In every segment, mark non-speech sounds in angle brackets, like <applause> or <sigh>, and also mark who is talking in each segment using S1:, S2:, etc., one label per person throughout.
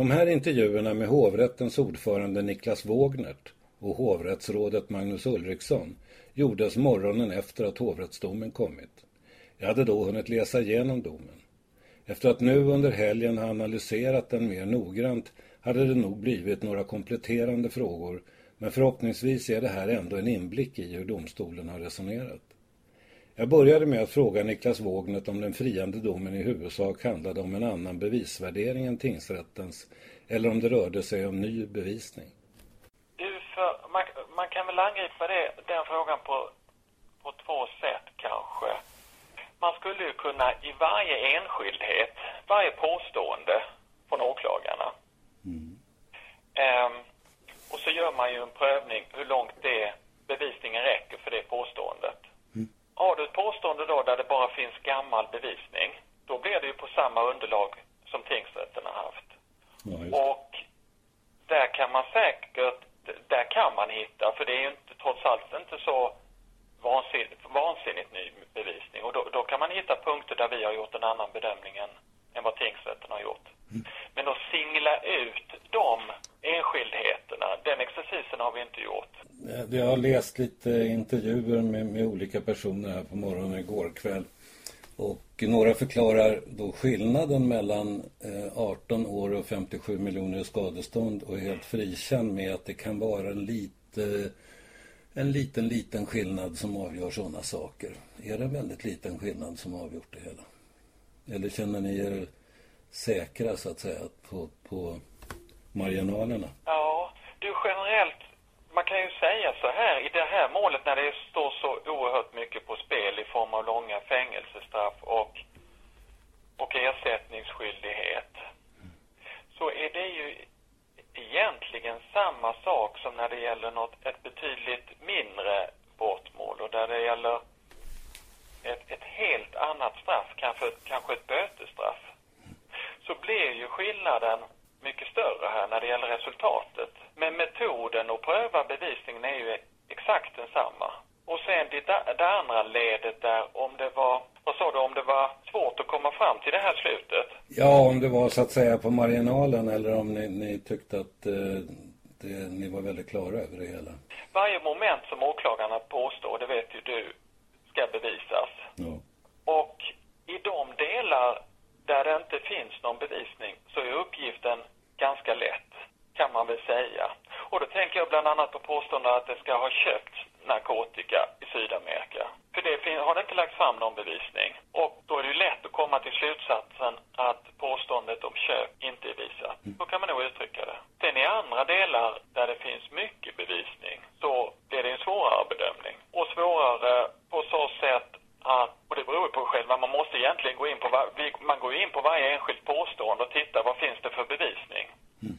S1: De här intervjuerna med hovrättens ordförande Niklas Wågnert och hovrättsrådet Magnus Ulriksson gjordes morgonen efter att hovrättsdomen kommit. Jag hade då hunnit läsa igenom domen. Efter att nu under helgen ha analyserat den mer noggrant hade det nog blivit några kompletterande frågor men förhoppningsvis är det här ändå en inblick i hur domstolen har resonerat. Jag började med att fråga Niklas Wågnet om den friande domen i huvudsak handlade om en annan bevisvärdering än tingsrättens eller om det rörde sig om ny bevisning.
S2: Du, för, man, man kan väl angripa det, den frågan på, på två sätt kanske. Man skulle ju kunna i varje enskildhet, varje påstående från åklagarna. Mm. Um, och så gör man ju en prövning hur långt det bevisningen räcker för det påståendet. Har du ett påstående då där det bara finns gammal bevisning, då blir det ju på samma underlag som tingsrätten har haft. Ja, och där kan man säkert, där kan man hitta, för det är ju inte, trots allt inte så vansinnigt, vansinnigt ny bevisning. Och då, då, kan man hitta punkter där vi har gjort en annan bedömning än, än vad tingsrätten har gjort. Mm. Men att singla ut de enskildheterna, den exercisen har vi inte gjort.
S1: Jag har läst lite intervjuer med, med olika personer här på morgonen igår kväll. Och några förklarar då skillnaden mellan eh, 18 år och 57 miljoner i skadestånd och är helt frikänd med att det kan vara en lite en liten, liten skillnad som avgör sådana saker. Är det en väldigt liten skillnad som avgjort det hela? Eller känner ni er säkra så att säga på, på marginalerna?
S2: Ja, du generellt, man kan ju säga så här, i det här målet när det står så oerhört mycket på spel i form av långa fängelsestraff och, och ersättningsskyldighet, så är det ju egentligen samma sak som när det gäller något, ett betydligt mindre brottmål och där det gäller ett, ett helt annat straff, kanske, kanske ett bötesstraff, så blir ju skillnaden mycket större här när det gäller resultatet. Men metoden att pröva bevisningen är ju exakt densamma. Och sen det, det andra ledet där, om det var, vad sa du, om det var svårt att komma fram till det här slutet?
S1: Ja, om det var så att säga på marginalen eller om ni, ni tyckte att eh, det, ni var väldigt klara över det hela.
S2: Varje moment som åklagarna påstår, det vet ju du, ska bevisas. Ja. Och i de delar där det inte finns någon bevisning så är uppgiften ganska lätt, kan man väl säga. Och då tänker jag bland annat på påståendet att det ska ha köpts narkotika i Sydamerika. För det har det inte lagts fram någon bevisning. Och då är det ju lätt att komma till slutsatsen att påståendet om köp inte är visat. Så kan man nog uttrycka det. Sen i andra delar där det finns mycket bevisning så blir det en svårare bedömning. Och svårare på så sätt att, och det beror på själva, man måste egentligen gå in på, man går in på varje enskilt påstående och titta vad finns det för bevisning. Mm.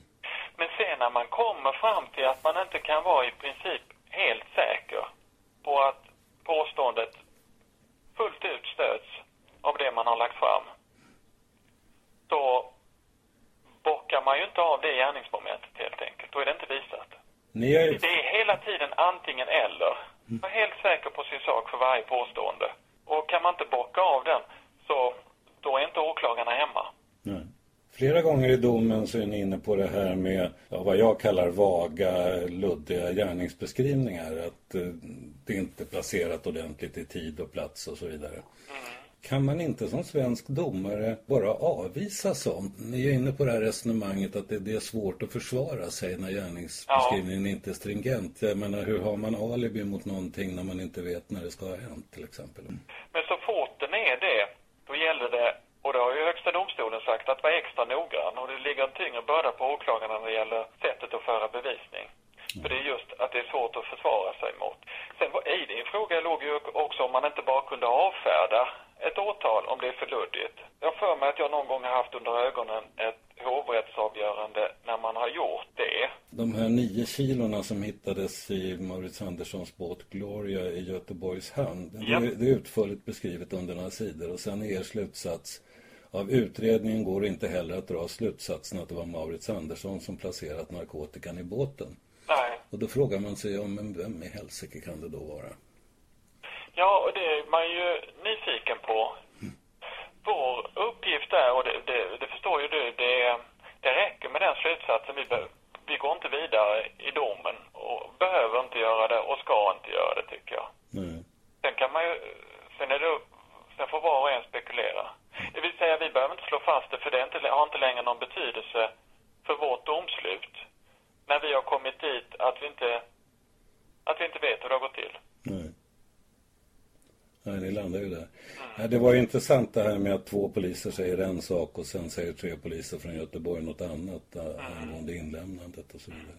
S2: Men sen när man kommer fram till att man inte kan vara i princip helt säker på att påståendet fullt ut stöds av det man har lagt fram, då bockar man ju inte av det gärningsmomentet helt enkelt. Då är det inte visat. Är... Det är hela tiden antingen eller. Man är helt säker på sin sak för varje påstående. Och kan man inte bocka av den så då är inte åklagarna hemma.
S1: Nej. Flera gånger i domen så är ni inne på det här med ja, vad jag kallar vaga, luddiga gärningsbeskrivningar. Att eh, det inte är placerat ordentligt i tid och plats och så vidare. Mm. Kan man inte som svensk domare bara avvisa sånt? Ni är inne på det här resonemanget att det, det är svårt att försvara sig när gärningsbeskrivningen ja. inte är stringent. Jag menar, hur har man alibi mot någonting när man inte vet när det ska ha hänt till exempel?
S2: Men så fort den är det, då gäller det, och det har ju Högsta domstolen sagt, att vara extra noggrann. Och det ligger en tyngre börda på åklagarna när det gäller sättet att föra bevisning. För det är just att det är svårt att försvara sig mot. Sen i din fråga låg ju också om man inte bara kunde avfärda ett åtal om det är för luddigt. Jag för mig att jag någon gång har haft under ögonen ett hovrättsavgörande när man har gjort det.
S1: De här nio kilorna som hittades i Maurits Anderssons båt Gloria i Göteborgs hamn. Det, det är utförligt beskrivet under några sidor och sen är er slutsats av utredningen går inte heller att dra slutsatsen att det var Maurits Andersson som placerat narkotikan i båten.
S2: Nej.
S1: Och då frågar man sig, ja, men vem i helsike kan det då vara?
S2: Ja, och det är man ju nyfiken på. Vår uppgift är, och det, det, det förstår ju du, det, det räcker med den alltså vi, vi går inte vidare i domen och behöver inte göra det och ska inte göra det tycker jag.
S1: Nej.
S2: Sen kan man ju, sen är det sen får var och en spekulera. Det vill säga vi behöver inte slå fast det för det inte, har inte längre någon betydelse för vårt domslut när vi har kommit dit att vi inte, att vi inte vet hur det har gått till.
S1: Nej. Nej, ni landar ju där. Ja, det var ju intressant det här med att två poliser säger en sak och sen säger tre poliser från Göteborg något annat eh, angående inlämnandet och så vidare.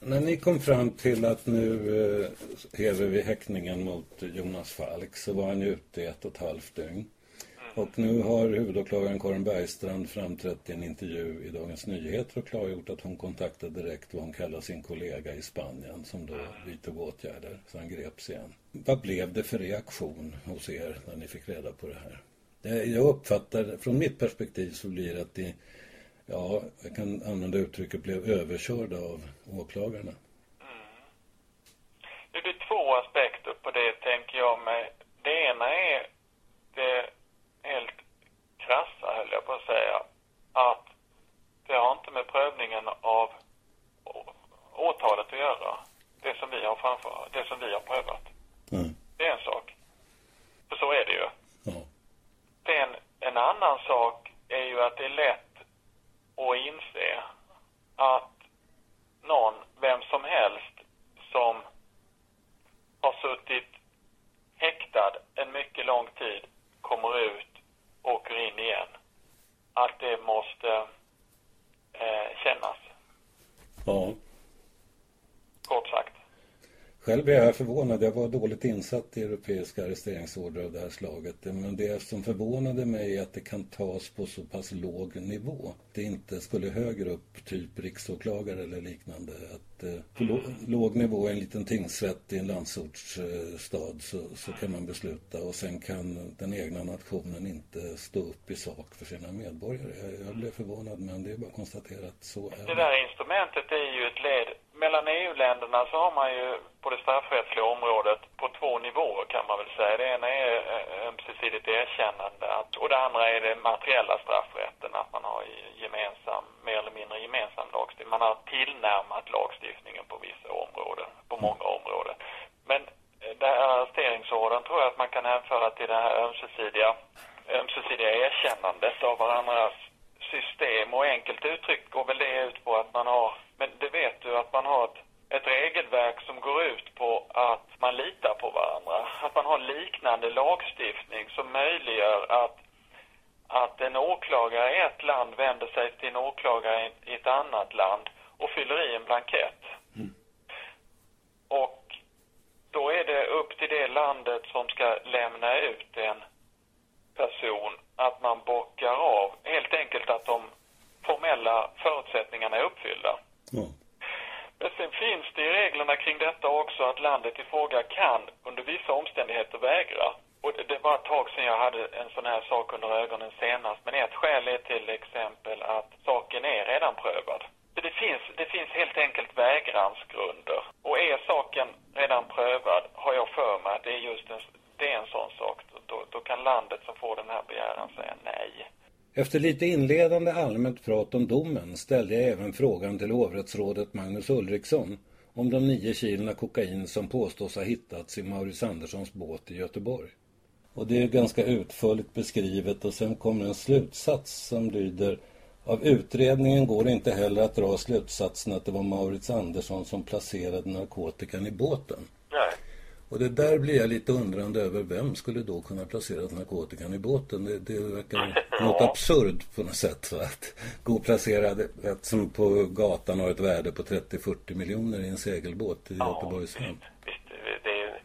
S1: När ni kom fram till att nu eh, häver vi häktningen mot Jonas Falk så var han ute i ett och ett halvt dygn. Och nu har huvudåklagaren Karin Bergstrand framträtt i en intervju i Dagens Nyheter och klargjort att hon kontaktade direkt vad hon kallar sin kollega i Spanien som då vidtog åtgärder så han greps igen. Vad blev det för reaktion hos er när ni fick reda på det här? Jag uppfattar, från mitt perspektiv så blir det att det, ja, jag kan använda uttrycket, blev överkörda av åklagarna. Mm.
S2: Det är två aspekter på det, tänker jag mig. Det ena är det helt krassa, höll jag på att säga, att det har inte med prövningen av åtalet att göra. Det som vi har framför, det som vi har prövat. Mm. Det är en sak. För så är det ju. Mm. Sen, en annan sak är ju att det är lätt att inse att någon, vem som helst, som har suttit häktad en mycket lång tid kommer ut åker in igen. Att det måste eh, kännas.
S1: Ja.
S2: Kort sagt.
S1: Själv är jag förvånad. Jag var dåligt insatt i europeiska arresteringsorder av det här slaget. Men det som förvånade mig är att det kan tas på så pass låg nivå. Det inte skulle högre upp, typ riksåklagare eller liknande. Att eh, på låg nivå i en liten tingsrätt i en landsortsstad så, så kan man besluta och sen kan den egna nationen inte stå upp i sak för sina medborgare. Jag, jag blev förvånad men det är bara att konstatera att så är det.
S2: Det där instrumentet är ju ett led mellan EU-länderna så har man ju på det straffrättsliga området på två nivåer kan man väl säga. Det ena är eh, ömsesidigt erkännande och det andra är den materiella straffrätten, att man har gemensam, mer eller mindre gemensam lagstiftning. Man har tillnärmat lagstiftningen på vissa områden, på många områden. Men eh, det här arresteringsordern tror jag att man kan hänföra till det här ömsesidiga, ömsesidiga erkännandet av varandras system och enkelt uttryckt går väl det ut på att man har men det vet du att man har ett, ett regelverk som går ut på att man litar på varandra. Att man har liknande lagstiftning som möjliggör att, att en åklagare i ett land vänder sig till en åklagare i ett annat land och fyller i en blankett. Mm. Och då är det upp till det landet som ska lämna ut en person att man bockar av, helt enkelt att de formella förutsättningarna är uppfyllda. Ja. Men sen finns det i reglerna kring detta också att landet i fråga kan under vissa omständigheter vägra. Och det, var ett tag sedan jag hade en sån här sak under ögonen senast. Men ett skäl är till exempel att saken är redan prövad. Så det finns, det finns helt enkelt vägransgrunder. Och är saken redan prövad har jag för mig att det är just en, det är en sån sak. Då, då kan landet som får den här begäran säga nej.
S1: Efter lite inledande allmänt prat om domen ställde jag även frågan till hovrättsrådet Magnus Ulriksson om de nio kilona kokain som påstås ha hittats i Maurice Anderssons båt i Göteborg. Och det är ganska utförligt beskrivet och sen kommer en slutsats som lyder av utredningen går det inte heller att dra slutsatsen att det var Maurits Andersson som placerade narkotikan i båten. Och det där blir jag lite undrande över. Vem skulle då kunna placera narkotikan i båten? Det, det verkar <laughs> något absurt på något sätt. Så att gå och placera ett som på gatan har ett värde på 30-40 miljoner i en segelbåt i ja, Göteborgs hamn.
S3: Det, är,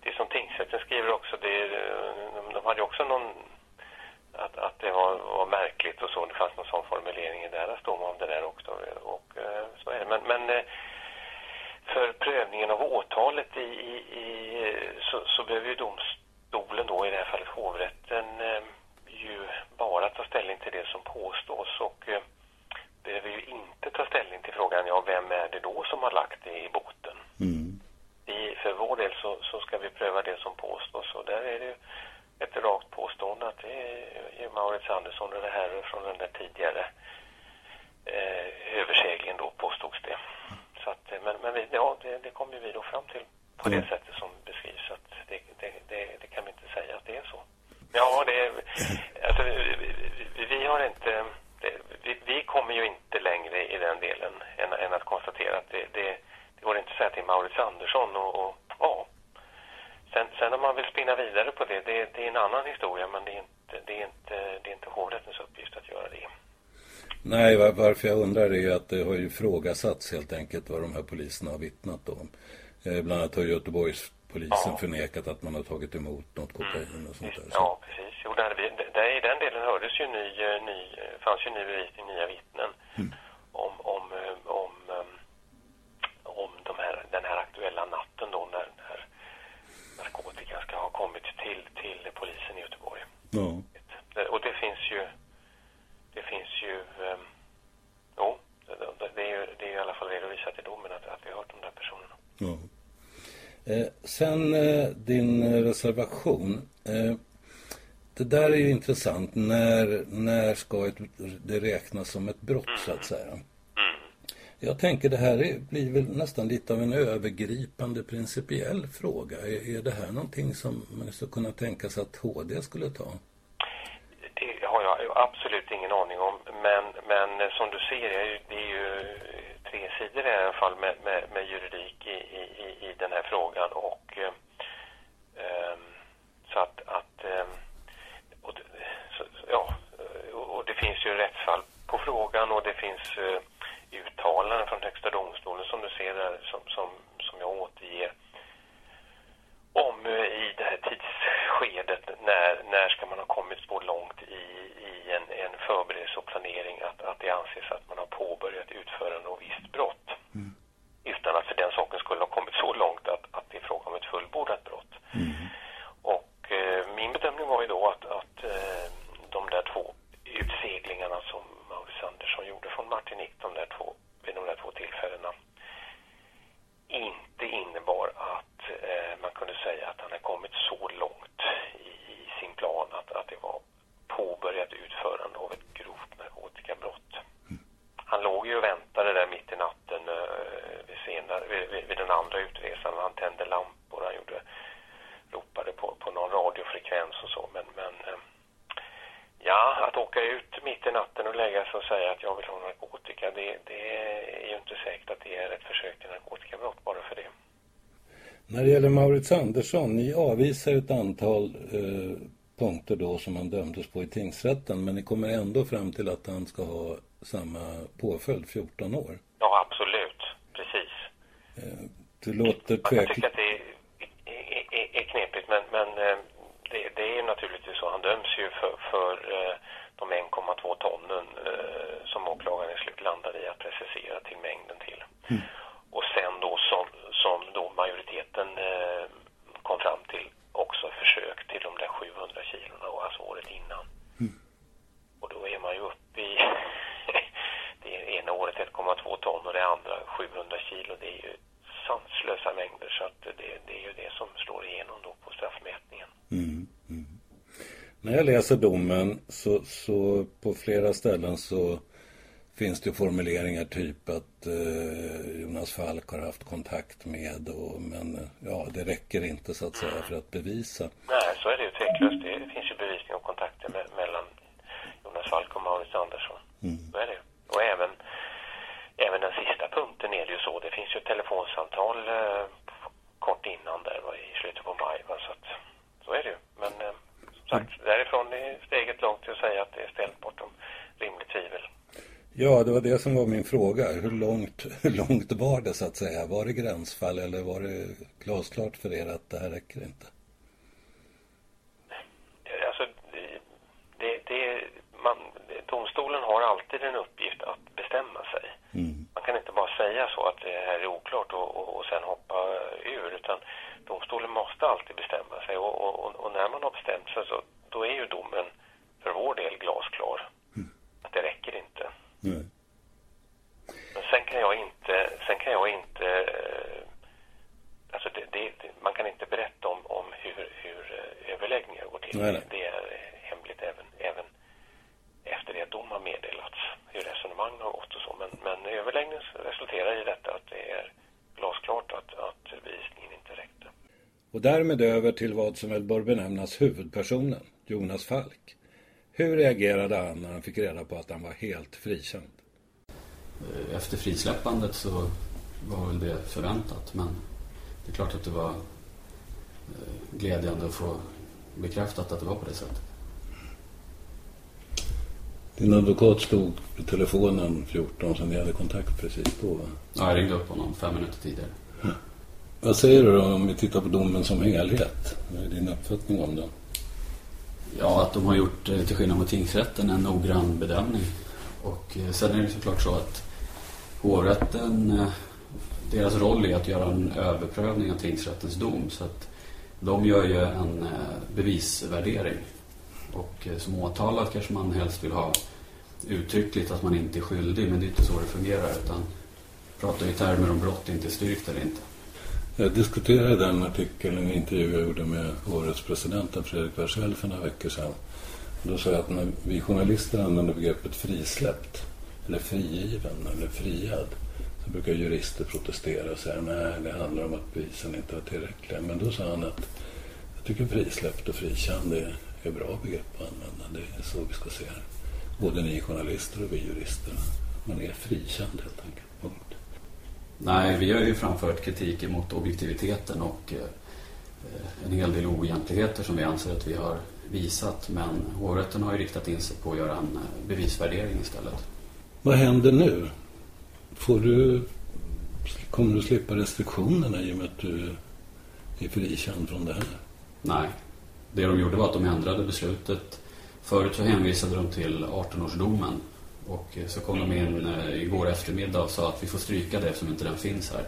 S3: det är som tingsrätten skriver också. Det är, de hade också någon att, att det var, var märkligt och så. Det fanns någon sån formulering i deras dom om det där också. Och, eh, så är det. Men, men eh, för prövningen av åtalet i, i, i så, så behöver ju domstolen då i det här fallet hovrätten eh, ju bara ta ställning till det som påstås och eh, behöver ju inte ta ställning till frågan ja vem är det då som har lagt det i båten. Mm. I, för vår del så, så ska vi pröva det som påstås och där är det ett rakt påstående att det är Maurits Andersson och det här från den där tidigare eh, överseglingen då fram till på mm. det sättet som beskrivs. Så att det, det, det, det, kan vi inte säga att det är så. Ja, det är, alltså, vi, vi har inte, vi, vi, kommer ju inte längre i den delen än, än att konstatera att det, det, det går inte att säga till Maurits Andersson och, och ja. Sen, sen om man vill spinna vidare på det, det, det är en annan historia men det är inte, det är inte, det är inte hovrättens uppgift att göra det.
S1: Nej, var, varför jag undrar är ju att det har ju ifrågasatts helt enkelt vad de här poliserna har vittnat om. Eh, bland annat har Göteborgs polisen ja. förnekat att man har tagit emot något kokain och sånt där.
S3: Så. Ja, precis. Jo, där, där, I den delen hördes ju ny, eh, ny, fanns ju ny bevisning, nya vittnen mm. om, om, eh, om, eh, om de här, den här aktuella natten då när, när narkotikan ska ha kommit till, till polisen i Göteborg. Ja. Och det finns ju, det finns ju, jo, det, det, är ju, det är i alla fall redovisat i domen att, att vi har hört de där personerna. Ja.
S1: Eh, sen eh, din reservation. Eh, det där är ju intressant. När, när ska ett, det räknas som ett brott så att säga? Jag tänker det här är, blir väl nästan lite av en övergripande principiell fråga. Är, är det här någonting som man skulle kunna tänka sig att HD skulle ta?
S3: Det har jag absolut ingen aning om. Men, men som du ser, det är ju tre sidor i alla fall med, med, med juridik i, i, i den här frågan och eh, ehm, så att, att eh, och, så, ja, och det finns ju rättsfall på frågan och det finns eh, uttalanden från Högsta domstolen som du ser där som, som, som jag återger om eh, i det här tidsskedet när, när ska man ha kommit så långt i, i en, en förberedelse och planering att, att det anses att man har påbörjat utförande av visst brott. Mm. Utan att för den saken skulle ha kommit så långt att, att det är fråga om ett fullbordat brott. Mm. Och eh, min bedömning var ju då att, att eh, de där två utseglingarna som Maurice Andersson gjorde från Martinique de där två, vid de där två tillfällena inte innebar att eh, man kunde säga att han har kommit så långt i, i sin plan att, att det var påbörjat utförande av ett grovt narkotikabrott. Mm. Han låg ju och väntade där mitt i natten eh, vid, senare, vid, vid, den andra utresan. Han tände lampor, han gjorde, ropade på, på någon radiofrekvens och så. Men, men eh, ja, att åka ut mitt i natten och säga att jag vill ha narkotika, det, det är ju inte säkert att det är ett försök till narkotikabrott bara för det.
S1: När det gäller Maurits Andersson, ni avvisar ett antal eh, punkter då som han dömdes på i tingsrätten men ni kommer ändå fram till att han ska ha samma påföljd, 14 år.
S3: Ja, absolut. Precis.
S1: Eh, det låter tvekligt.
S3: Jag tycker att det är, är, är, är knepigt men, men eh, det, det, är naturligtvis så. Han döms ju för, för eh, de 1,2 tonnen som åklagaren i slut landade i att precisera till mängden till. Mm. Och sen då som, som då majoriteten kom fram till också försök till de där 700 kilona, alltså året innan. Mm. Och då är man ju uppe i det ena året 1,2 ton och det andra 700 kilo. Det är ju sanslösa mängder så att det, det är ju det som slår igenom då på straffmätningen. Mm. Mm.
S1: När jag läser domen så, så på flera ställen så finns det formuleringar typ att eh, Jonas Falk har haft kontakt med och, men ja, det räcker inte så att säga för att bevisa.
S3: Nej, så är det ju tveklöst. Det finns ju bevisning och kontakter med, mellan Jonas Falk och Maurits Andersson. Mm. Så är det Och även, även den sista punkten är det ju så. Det finns ju ett telefonsamtal eh, kort innan där i slutet på maj. Va? Så, att, så är det ju. Men eh, sagt, mm. därifrån är steget långt till att säga att det är ställt bortom rimligt tvivel.
S1: Ja, det var det som var min fråga. Hur långt, <laughs> hur långt var det så att säga? Var det gränsfall eller var det glasklart för er att det här räcker inte?
S3: Alltså, det, det, man, domstolen har alltid en uppgift att bestämma sig. Mm. Man kan inte bara säga så att det här är oklart och, och, och sen hoppa ur utan domstolen måste alltid bestämma sig och, och, och när man har bestämt sig så då är ju domen för vår del glasklar. Mm. Att det räcker inte. Nej. Men sen kan jag inte, sen kan jag inte, eh, alltså det, det, man kan inte berätta om, om hur, hur eh, överläggningar går till. Nej, nej. Det är hemligt även, även efter det att dom har meddelats, hur resonemang har gått och så. Men, men överläggningen resulterar i detta att det är glasklart att, att bevisning
S1: Och därmed över till vad som väl bör benämnas huvudpersonen, Jonas Falk. Hur reagerade han när han fick reda på att han var helt frikänd?
S4: Eh, efter frisläppandet så var väl det förväntat men det är klart att det var eh, glädjande att få bekräftat att det var på det sättet.
S1: Din advokat stod på telefonen 14 så ni hade kontakt precis då va?
S4: Ja, jag ringde upp honom fem minuter tidigare.
S1: Vad säger du då om vi tittar på domen som helhet? Vad är din uppfattning om den?
S4: Ja, att de har gjort, eh, till skillnad mot tingsrätten, en noggrann bedömning. Och eh, sen är det såklart så att hovrätten, eh, deras roll är att göra en överprövning av tingsrättens dom. Så att de gör ju en bevisvärdering. Och som åtalad kanske man helst vill ha uttryckligt att man inte är skyldig, men det är inte så det fungerar. Utan pratar i termer om brott inte är styrkt eller inte.
S1: Jag diskuterade den artikeln i en intervju jag gjorde med årets presidenten Fredrik Wersäll för några veckor sedan. Då sa jag att när vi journalister använder begreppet frisläppt eller frigiven eller friad så brukar jurister protestera och säga nej det handlar om att bevisen inte var tillräckliga. Men då sa han att jag tycker frisläppt och frikänd är, är bra begrepp att använda. Det är så vi ska se det. Både ni journalister och vi jurister. Man är frikänd helt enkelt.
S4: Nej, vi har ju framfört kritik mot objektiviteten och eh, en hel del oegentligheter som vi anser att vi har visat. Men hovrätten har ju riktat in sig på att göra en eh, bevisvärdering istället.
S1: Vad händer nu? Får du, kommer du slippa restriktionerna i och med att du är frikänd från det här?
S4: Nej. Det de gjorde var att de ändrade beslutet. Förut så hänvisade de till 18-årsdomen och eh, så kom de in eh, igår eftermiddag och sa att vi får stryka det eftersom inte den finns här.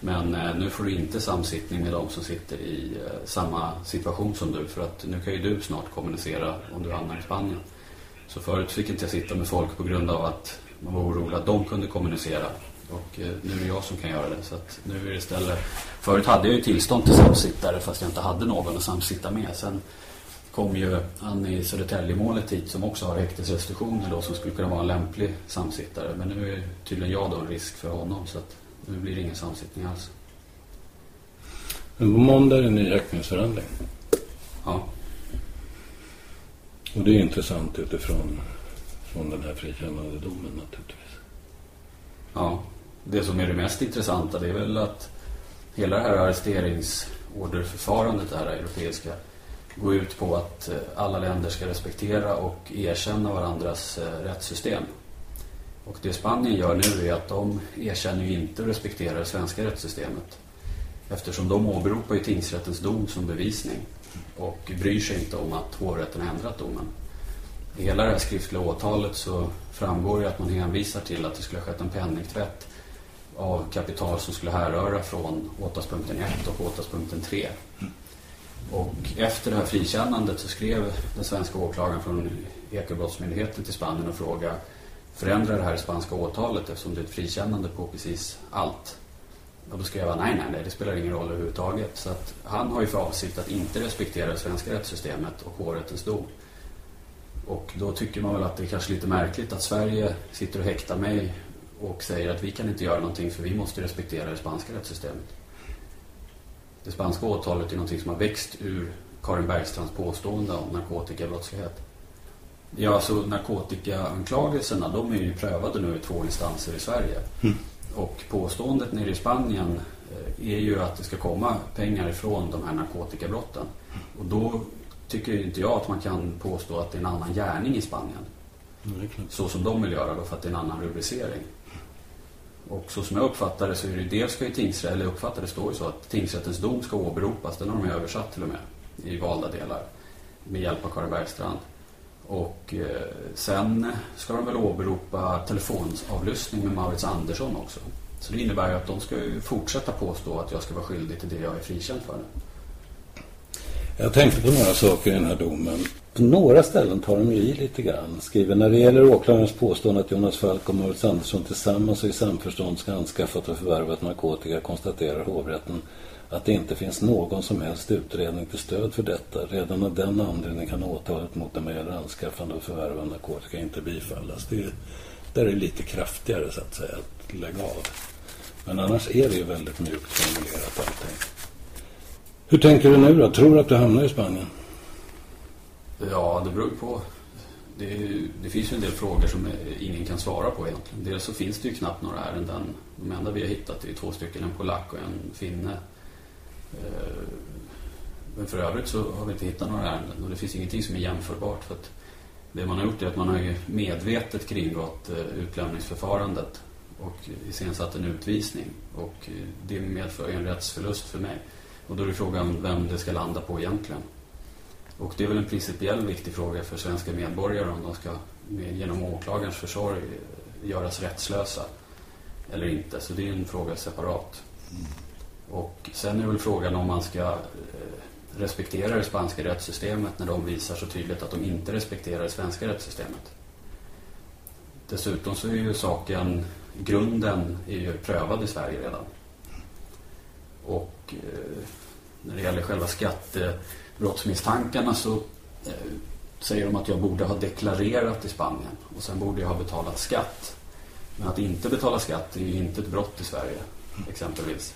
S4: Men eh, nu får du inte samsittning med de som sitter i samma situation som du. För att nu kan ju du snart kommunicera om du hamnar i Spanien. Så förut fick inte jag sitta med folk på grund av att man var orolig att de kunde kommunicera. Och nu är det jag som kan göra det. Så att nu är det istället... Förut hade jag ju tillstånd till samsittare fast jag inte hade någon att samsitta med. Sen kom ju han i Södertäljemålet hit som också har häktesrestriktioner då som skulle kunna vara en lämplig samsittare. Men nu är tydligen jag då en risk för honom så att nu blir det ingen samsittning alls.
S1: Men på måndag är det en ny häktningsförhandling.
S4: Ja.
S1: Och det är intressant utifrån från den här frikännande domen naturligtvis.
S4: Ja, det som är det mest intressanta det är väl att hela det här arresteringsorderförfarandet, det här europeiska gå ut på att eh, alla länder ska respektera och erkänna varandras eh, rättssystem. Och det Spanien gör nu är att de erkänner ju inte och respekterar det svenska rättssystemet. Eftersom de åberopar ju tingsrättens dom som bevisning och bryr sig inte om att hovrätten har ändrat domen. I hela det här skriftliga åtalet så framgår det att man hänvisar till att det skulle ha skett en penningtvätt av kapital som skulle härröra från åtalspunkten 1 och åtalspunkten 3. Och efter det här frikännandet så skrev den svenska åklagaren från Ekobrottsmyndigheten till Spanien och frågade förändrar det här spanska åtalet eftersom det är ett frikännande på precis allt. Och då skrev han nej, nej, nej, det spelar ingen roll överhuvudtaget. Så att han har ju för avsikt att inte respektera det svenska rättssystemet och hovrättens dom. Och då tycker man väl att det är kanske lite märkligt att Sverige sitter och häktar mig och säger att vi kan inte göra någonting för vi måste respektera det spanska rättssystemet. Det spanska åtalet är något som har växt ur Karin Bergstrands påstående om narkotikabrottslighet. Ja, alltså narkotikaanklagelserna, de är ju prövade nu i två instanser i Sverige. Mm. Och påståendet nere i Spanien eh, är ju att det ska komma pengar ifrån de här narkotikabrotten. Och då tycker inte jag att man kan påstå att det är en annan gärning i Spanien. Mm, så som de vill göra då, för att det är en annan rubricering. Och så som jag uppfattar det så är det dels ska ju tingsrätten, eller uppfattar det står ju så att tingsrättens dom ska åberopas. Den har de översatt till och med i valda delar med hjälp av Karin Bergstrand. Och eh, sen ska de väl åberopa telefonavlyssning med Maurits Andersson också. Så det innebär ju att de ska ju fortsätta påstå att jag ska vara skyldig till det jag är frikänd för.
S1: Jag tänkte på några saker i den här domen. På några ställen tar de i lite grann. Skriver när det gäller åklagarens påstående att Jonas Falk och Maurits Andersson tillsammans och i samförstånd ska anskaffat och förvärvat narkotika konstaterar hovrätten att det inte finns någon som helst utredning till stöd för detta. Redan av den anledningen kan åtalet mot dem vad gäller anskaffande och förvärv av narkotika inte bifallas. Det är, där är det lite kraftigare så att säga att lägga av. Men annars är det ju väldigt mjukt formulerat allting. Hur tänker du nu då? Tror du att du hamnar i Spanien?
S4: Ja, det beror på. Det, det, finns ju en del frågor som ingen kan svara på egentligen. Dels så finns det ju knappt några ärenden. De enda vi har hittat är två stycken, en polack och en finne. Eh, men för övrigt så har vi inte hittat några ärenden och det finns ingenting som är jämförbart. För att det man har gjort är att man har medvetet kringgått eh, utlämningsförfarandet och iscensatt en utvisning. Och eh, det medför en rättsförlust för mig. Och då är det frågan vem det ska landa på egentligen. Och det är väl en principiell viktig fråga för svenska medborgare om de ska genom åklagarens försorg eh, göras rättslösa eller inte. Så det är en fråga separat. Och sen är väl frågan om man ska respekterar det spanska rättssystemet när de visar så tydligt att de inte respekterar det svenska rättssystemet. Dessutom så är ju saken, grunden är ju prövad i Sverige redan. Och eh, när det gäller själva brottsmisstankarna så eh, säger de att jag borde ha deklarerat i Spanien och sen borde jag ha betalat skatt. Men att inte betala skatt är ju inte ett brott i Sverige, exempelvis.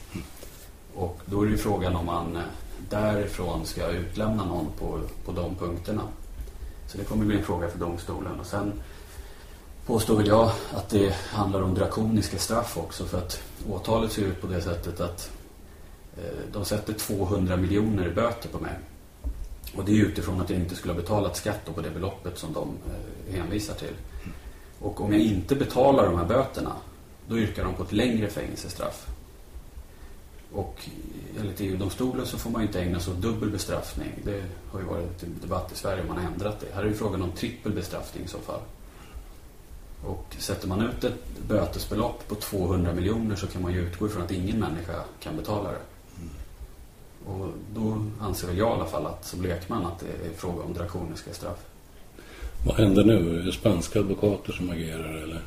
S4: Och då är det ju frågan om man eh, därifrån ska utlämna någon på, på de punkterna. Så det kommer bli en fråga för domstolen. Och sen påstår väl jag att det handlar om drakoniska straff också för att åtalet ser ut på det sättet att eh, de sätter 200 miljoner i böter på mig. Och det är utifrån att jag inte skulle ha betalat skatt på det beloppet som de eh, hänvisar till. Och om jag inte betalar de här böterna då yrkar de på ett längre fängelsestraff. Och enligt EU-domstolen så får man inte ägna sig åt dubbel bestraffning. Det har ju varit en debatt i Sverige om man har ändrat det. Här är det frågan om trippel bestraffning i så fall. Och sätter man ut ett bötesbelopp på 200 miljoner så kan man ju utgå ifrån att ingen människa kan betala det. Och då anser väl jag i alla fall att som lekman att det är fråga om drakoniska straff.
S1: Vad händer nu? Är det spanska advokater som agerar eller?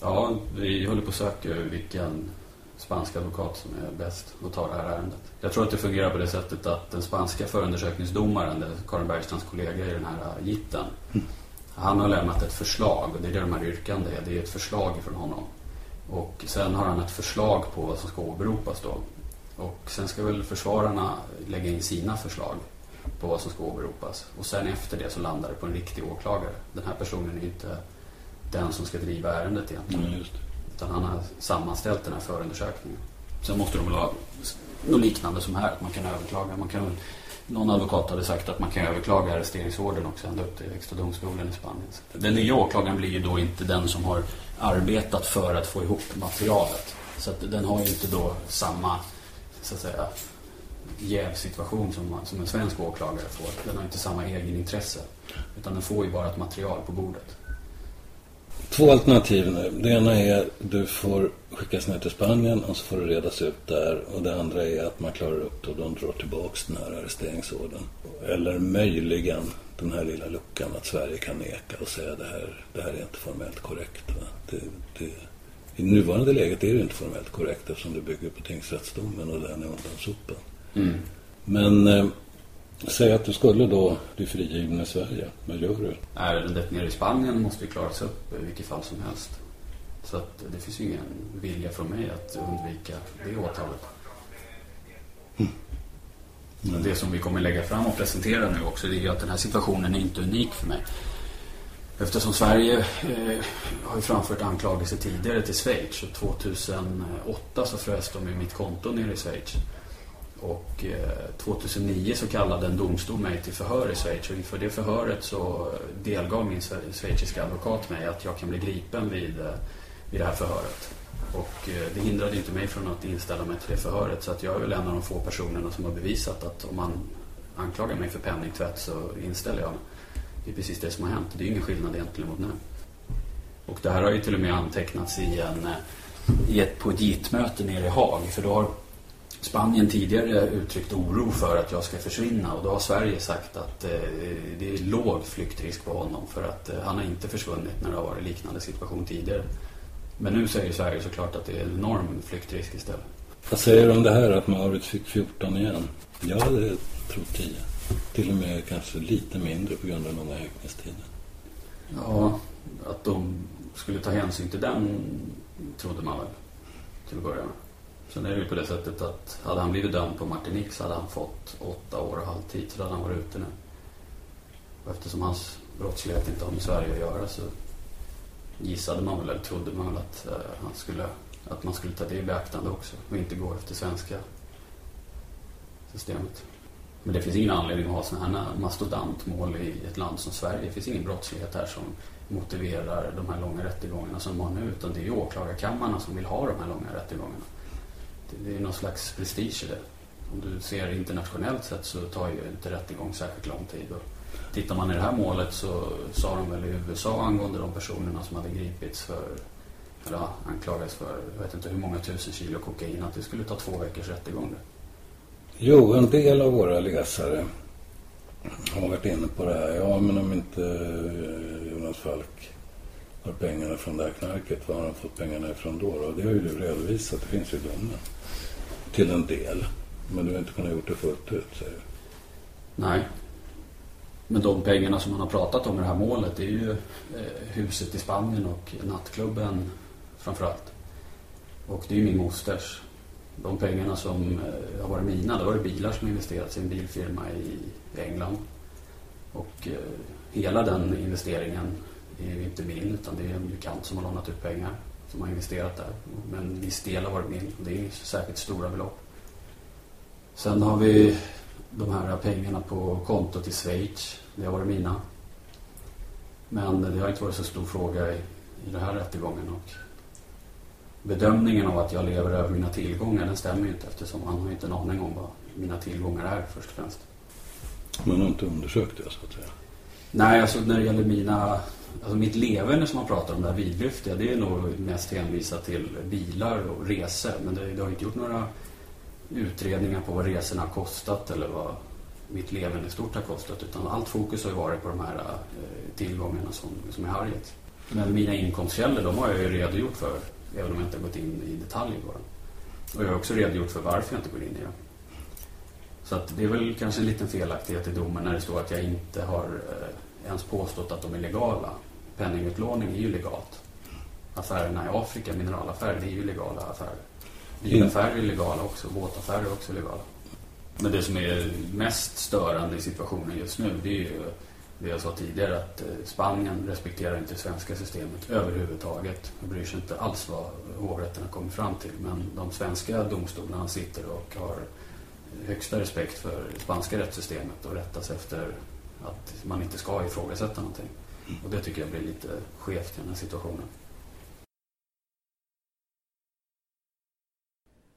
S4: Ja, vi håller på att söka vilken spansk advokat som är bäst att ta det här ärendet. Jag tror att det fungerar på det sättet att den spanska förundersökningsdomaren, Karin Bergstrands kollega i den här gitten, mm. han har lämnat ett förslag och det är det de här yrkandena är. Det är ett förslag från honom. Och sen har han ett förslag på vad som ska åberopas då. Och sen ska väl försvararna lägga in sina förslag på vad som ska åberopas. Och sen efter det så landar det på en riktig åklagare. Den här personen är inte den som ska driva ärendet egentligen. Mm, utan han har sammanställt den här förundersökningen. Sen måste de väl ha något liknande som här, att man kan överklaga. Man kan, någon advokat hade sagt att man kan överklaga arresteringsordern också ända upp till Högsta domstolen i Spanien. Den nya åklagaren blir ju då inte den som har arbetat för att få ihop materialet. Så att den har ju inte då samma, så att säga, jävsituation som, som en svensk åklagare får. Den har inte samma egenintresse. Utan den får ju bara ett material på bordet.
S1: Två alternativ nu. Det ena är att du får skickas ner till Spanien och så får du redas ut där. Och det andra är att man klarar upp det och de drar tillbaks den här arresteringsordern. Eller möjligen den här lilla luckan att Sverige kan neka och säga det här, det här är inte formellt korrekt. Det, det, i nuvarande läget är det inte formellt korrekt eftersom det bygger på tingsrättsdomen och den är undansopen. Mm. Men eh, Säg att du skulle då bli frigiven i Sverige. Vad gör du?
S4: Ärendet nere i Spanien måste ju klaras upp i vilket fall som helst. Så att det finns ju ingen vilja från mig att undvika det åtalet. Mm. Mm. Det som vi kommer lägga fram och presentera nu också det är ju att den här situationen är inte unik för mig. Eftersom Sverige eh, har ju framfört anklagelser tidigare till Schweiz och 2008 så frös de i mitt konto nere i Schweiz. Och eh, 2009 så kallade en domstol mig till förhör i Schweiz och inför det förhöret så delgav min schweiziska advokat mig att jag kan bli gripen vid, eh, vid det här förhöret. Och eh, det hindrade inte mig från att inställa mig till det förhöret så att jag är väl en av de få personerna som har bevisat att om man anklagar mig för penningtvätt så inställer jag mig. Det är precis det som har hänt. Det är ingen skillnad egentligen mot nu. Och det här har ju till och med antecknats i, en, eh, i ett på nere i Haag. För då har Spanien tidigare uttryckt oro för att jag ska försvinna och då har Sverige sagt att eh, det är låg flyktrisk på honom för att eh, han har inte försvunnit när det har varit liknande situation tidigare. Men nu säger Sverige såklart att det är en enorm flyktrisk istället.
S1: Vad säger du om det här att Maurits fick 14 igen? Jag hade trott 10. Till och med kanske lite mindre på grund av långa häktningstiden.
S4: Ja, att de skulle ta hänsyn till den trodde man väl till att börja med. Sen är det ju på det sättet att hade han blivit dömd på Martinique så hade han fått åtta år och halvtid så då hade han varit ute nu. Och eftersom hans brottslighet inte har med Sverige att göra så gissade man väl, eller trodde man väl att, eh, han skulle, att man skulle ta det i beaktande också och inte gå efter svenska systemet. Men det finns ingen anledning att ha sådana här mastodantmål i ett land som Sverige. Det finns ingen brottslighet här som motiverar de här långa rättegångarna som man nu utan det är ju åklagarkammarna som vill ha de här långa rättegångarna. Det är någon slags prestige i det. Om du ser internationellt sett så tar ju inte rättegång särskilt lång tid. Och tittar man i det här målet så sa de väl i USA angående de personerna som hade gripits för eller anklagades för, jag vet inte hur många tusen kilo kokain, att det skulle ta två veckors rättegång.
S1: Jo, en del av våra läsare har varit inne på det här. Ja, men om inte eh, Jonas Falk har pengarna från det här knarket, var har han fått pengarna ifrån då? Och det har ju du redovisat, det finns ju domen. Till en del. Men du har inte kunnat gjort det fullt ut, säger du.
S4: Nej. Men de pengarna som man har pratat om i det här målet det är ju eh, huset i Spanien och nattklubben framförallt. Och det är ju min mosters. De pengarna som eh, har varit mina, det var det bilar som investerats i en bilfirma i England. Och eh, hela den investeringen är ju inte min utan det är en bekant som har lånat ut pengar som har investerat där. Men en viss del har varit min och det är inte särskilt stora belopp. Sen har vi de här pengarna på kontot i Schweiz. Det har varit mina. Men det har inte varit så stor fråga i, i den här rättegången. Och bedömningen av att jag lever över mina tillgångar den stämmer ju inte eftersom han har inte en aning om vad mina tillgångar är först och främst.
S1: Man har inte undersökt det så att säga?
S4: Nej, alltså när det gäller mina... Alltså mitt levande som man pratar om, det här vidlyftiga, det är nog mest hänvisat till bilar och resor. Men det, det har inte gjort några utredningar på vad resorna har kostat eller vad mitt levande i stort har kostat. Utan allt fokus har ju varit på de här eh, tillgångarna som, som är Harriet. Men mina inkomstkällor, de har jag ju redogjort för. Även om jag inte har gått in i detalj på den. Och jag har också redogjort för varför jag inte går in i den. Så att det är väl kanske en liten felaktighet i domen när det står att jag inte har eh, ens påstått att de är legala. Penningutlåning är ju legalt. Affärerna i Afrika, mineralaffärer, det är ju legala affärer. Bilaffärer är legala också, båtaffärer är också legala. Men det som är mest störande i situationen just nu det är ju det jag sa tidigare att eh, Spanien respekterar inte det svenska systemet överhuvudtaget. De bryr sig inte alls vad hovrätterna kommer fram till. Men de svenska domstolarna sitter och har högsta respekt för det spanska rättssystemet och rättas efter att man inte ska ifrågasätta någonting. Och det tycker jag blir lite skevt i den här situationen.